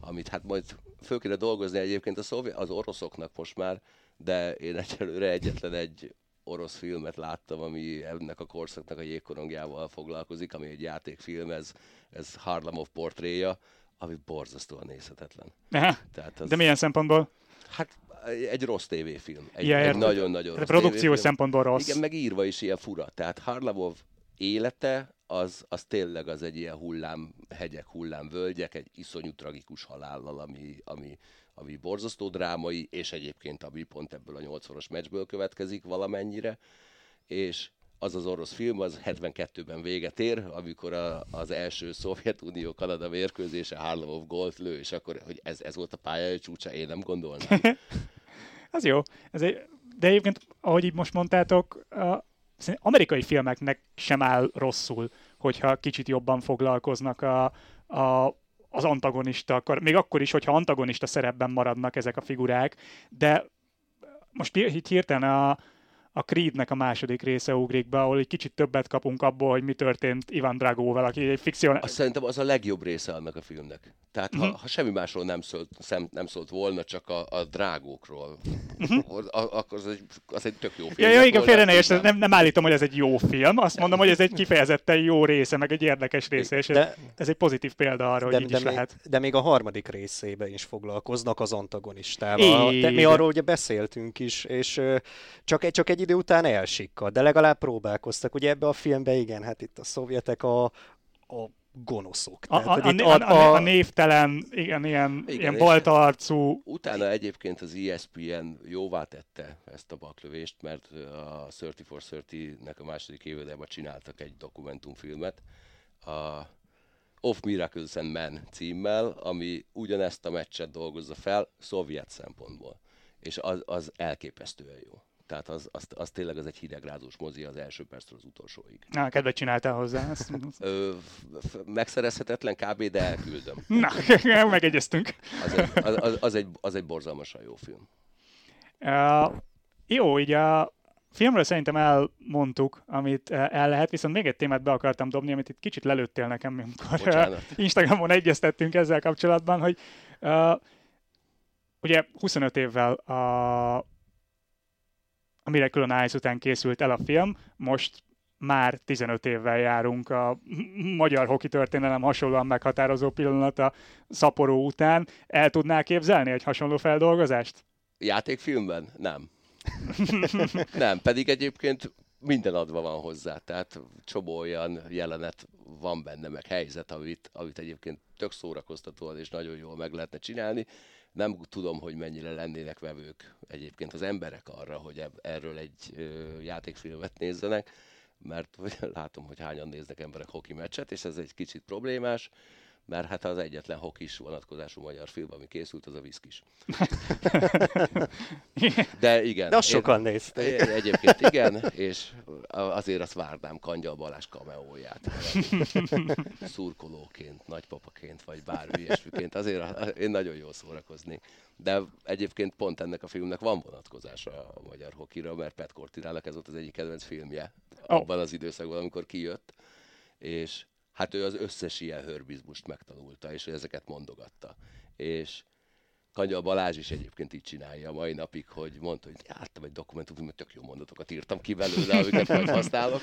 amit hát majd föl kéne dolgozni egyébként a szovjet, az oroszoknak most már, de én egyelőre egyetlen egy orosz filmet láttam, ami ennek a korszaknak a jégkorongjával foglalkozik, ami egy játékfilm, ez, ez Harlamov portréja, ami borzasztóan nézhetetlen. Tehát az... De milyen szempontból? Hát egy rossz tévéfilm. Egy, ja, egy nagyon-nagyon rossz Produkciós szempontból rossz. Igen, meg írva is ilyen fura. Tehát Harlamov élete, az, az tényleg az egy ilyen hullám, hegyek, hullám, völgyek, egy iszonyú tragikus halállal, ami, ami ami borzasztó drámai, és egyébként ami pont ebből a nyolcszoros meccsből következik valamennyire, és az az orosz film, az 72-ben véget ér, amikor a, az első Szovjetunió-Kanada mérkőzése Harlamov gólt lő, és akkor, hogy ez, ez volt a pályai csúcsa, én nem gondolnám. az jó. Ez egy, de egyébként, ahogy így most mondtátok, a, amerikai filmeknek sem áll rosszul, hogyha kicsit jobban foglalkoznak a, a az antagonista, akkor, még akkor is, hogyha antagonista szerepben maradnak ezek a figurák, de most itt hirtelen a, a Creednek a második része ugrik be, ahol egy kicsit többet kapunk abból, hogy mi történt Ivan Dragóval, aki egy fikció... Azt szerintem az a legjobb része annak a filmnek. Tehát uh-huh. ha, ha semmi másról nem szólt, szem, nem szólt volna, csak a, a drágókról, uh-huh. akkor az egy, az egy tök jó film. Ja, ja igen, félre ne nem, nem állítom, hogy ez egy jó film, azt mondom, hogy ez egy kifejezetten jó része, meg egy érdekes része, és de, ez egy pozitív példa arra, hogy de, így de is még, lehet. De még a harmadik részében is foglalkoznak az antagonistával. De mi arról ugye beszéltünk is, és csak, csak egy idő után elsikkad, de legalább próbálkoztak. Ugye ebbe a filmbe igen, hát itt a szovjetek a, a gonoszok. A, a, a, a, a, a névtelen, igen, ilyen, igen, ilyen baltaarcú... Utána egyébként az ESPN jóvá tette ezt a baklövést, mert a 30 for 30-nek a második évadában csináltak egy dokumentumfilmet, a Of Miracles and Men címmel, ami ugyanezt a meccset dolgozza fel szovjet szempontból. És az, az elképesztően jó. Tehát az, az, az tényleg az egy hidegrázós mozi az első perctől az utolsóig. Na, kedvet csináltál hozzá. Ezt... Ö, megszerezhetetlen kb, de elküldöm. Na, megegyeztünk. Az egy, az, az, az, egy, az egy borzalmasan jó film. Uh, jó, így a filmről szerintem elmondtuk, amit el lehet, viszont még egy témát be akartam dobni, amit itt kicsit lelőttél nekem, amikor Bocsánat. Instagramon egyeztettünk ezzel kapcsolatban, hogy uh, ugye 25 évvel a a Miracle on Ice után készült el a film, most már 15 évvel járunk a magyar hoki történelem hasonlóan meghatározó pillanata szaporó után. El tudnál képzelni egy hasonló feldolgozást? Játékfilmben? Nem. nem, pedig egyébként minden adva van hozzá, tehát csomó olyan jelenet van benne, meg helyzet, amit, amit egyébként tök szórakoztatóan és nagyon jól meg lehetne csinálni, nem tudom, hogy mennyire lennének vevők egyébként az emberek arra, hogy erről egy játékfilmet nézzenek, mert látom, hogy hányan néznek emberek hoki meccset, és ez egy kicsit problémás, mert hát az egyetlen hokis vonatkozású magyar film, ami készült, az a Viszkis. De igen. De azt sokan nézték. Egyébként igen, és azért azt várnám Kangyal Balázs kameóját. Szurkolóként, nagypapaként, vagy bármi ilyesmiként. Azért én nagyon jól szórakoznék. De egyébként pont ennek a filmnek van vonatkozása a magyar hokira, mert Pet Cortinának ez volt az egyik kedvenc filmje abban az időszakban, amikor kijött. És hát ő az összes ilyen hörbizmust megtanulta, és ezeket mondogatta. És Kanya Balázs is egyébként így csinálja a mai napig, hogy mondta, hogy láttam egy dokumentumfilmet, tök jó mondatokat írtam ki belőle, amiket majd használok,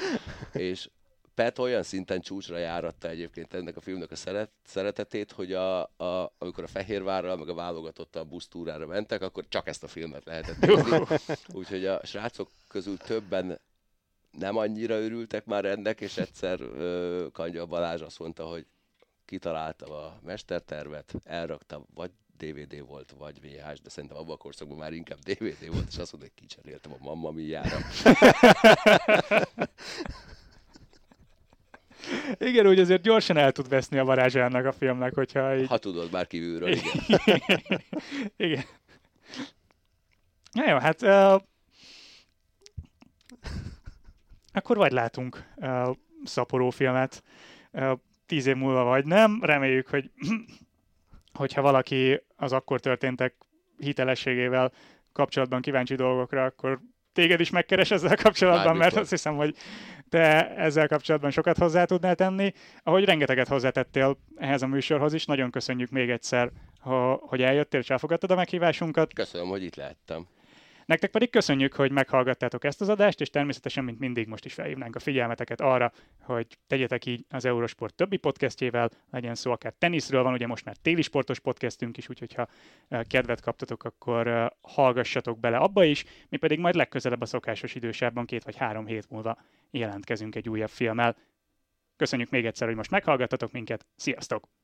és Pet olyan szinten csúcsra járatta egyébként ennek a filmnek a szeret, szeretetét, hogy a, a, amikor a Fehérvárral, meg a válogatottal busztúrára mentek, akkor csak ezt a filmet lehetett nézni. Úgyhogy a srácok közül többen nem annyira örültek már ennek, és egyszer ö, Kanya Balázs azt mondta, hogy kitaláltam a mestertervet, elraktam, vagy DVD volt, vagy VHS, de szerintem abban a korszakban már inkább DVD volt, és azt mondta, hogy kicseréltem a Mamma Mia-ra. Igen, úgy azért gyorsan el tud veszni a varázsának a filmnek, hogyha így... Ha tudod, már kívülről, igen. igen. Na jó, hát uh, akkor vagy látunk uh, szaporó filmet uh, tíz év múlva, vagy nem. Reméljük, hogy hogyha valaki az akkor történtek hitelességével kapcsolatban kíváncsi dolgokra, akkor téged is megkeres ezzel kapcsolatban, Bármikor. mert azt hiszem, hogy te ezzel kapcsolatban sokat hozzá tudnál tenni. Ahogy rengeteget hozzátettél ehhez a műsorhoz is, nagyon köszönjük még egyszer, hogy eljöttél és elfogadtad a meghívásunkat. Köszönöm, hogy itt lehettem. Nektek pedig köszönjük, hogy meghallgattátok ezt az adást, és természetesen, mint mindig, most is felhívnánk a figyelmeteket arra, hogy tegyetek így az Eurosport többi podcastjével, legyen szó akár teniszről, van ugye most már téli sportos podcastünk is, úgyhogy ha kedvet kaptatok, akkor hallgassatok bele abba is, mi pedig majd legközelebb a szokásos idősában, két vagy három hét múlva jelentkezünk egy újabb filmmel. Köszönjük még egyszer, hogy most meghallgattatok minket, sziasztok!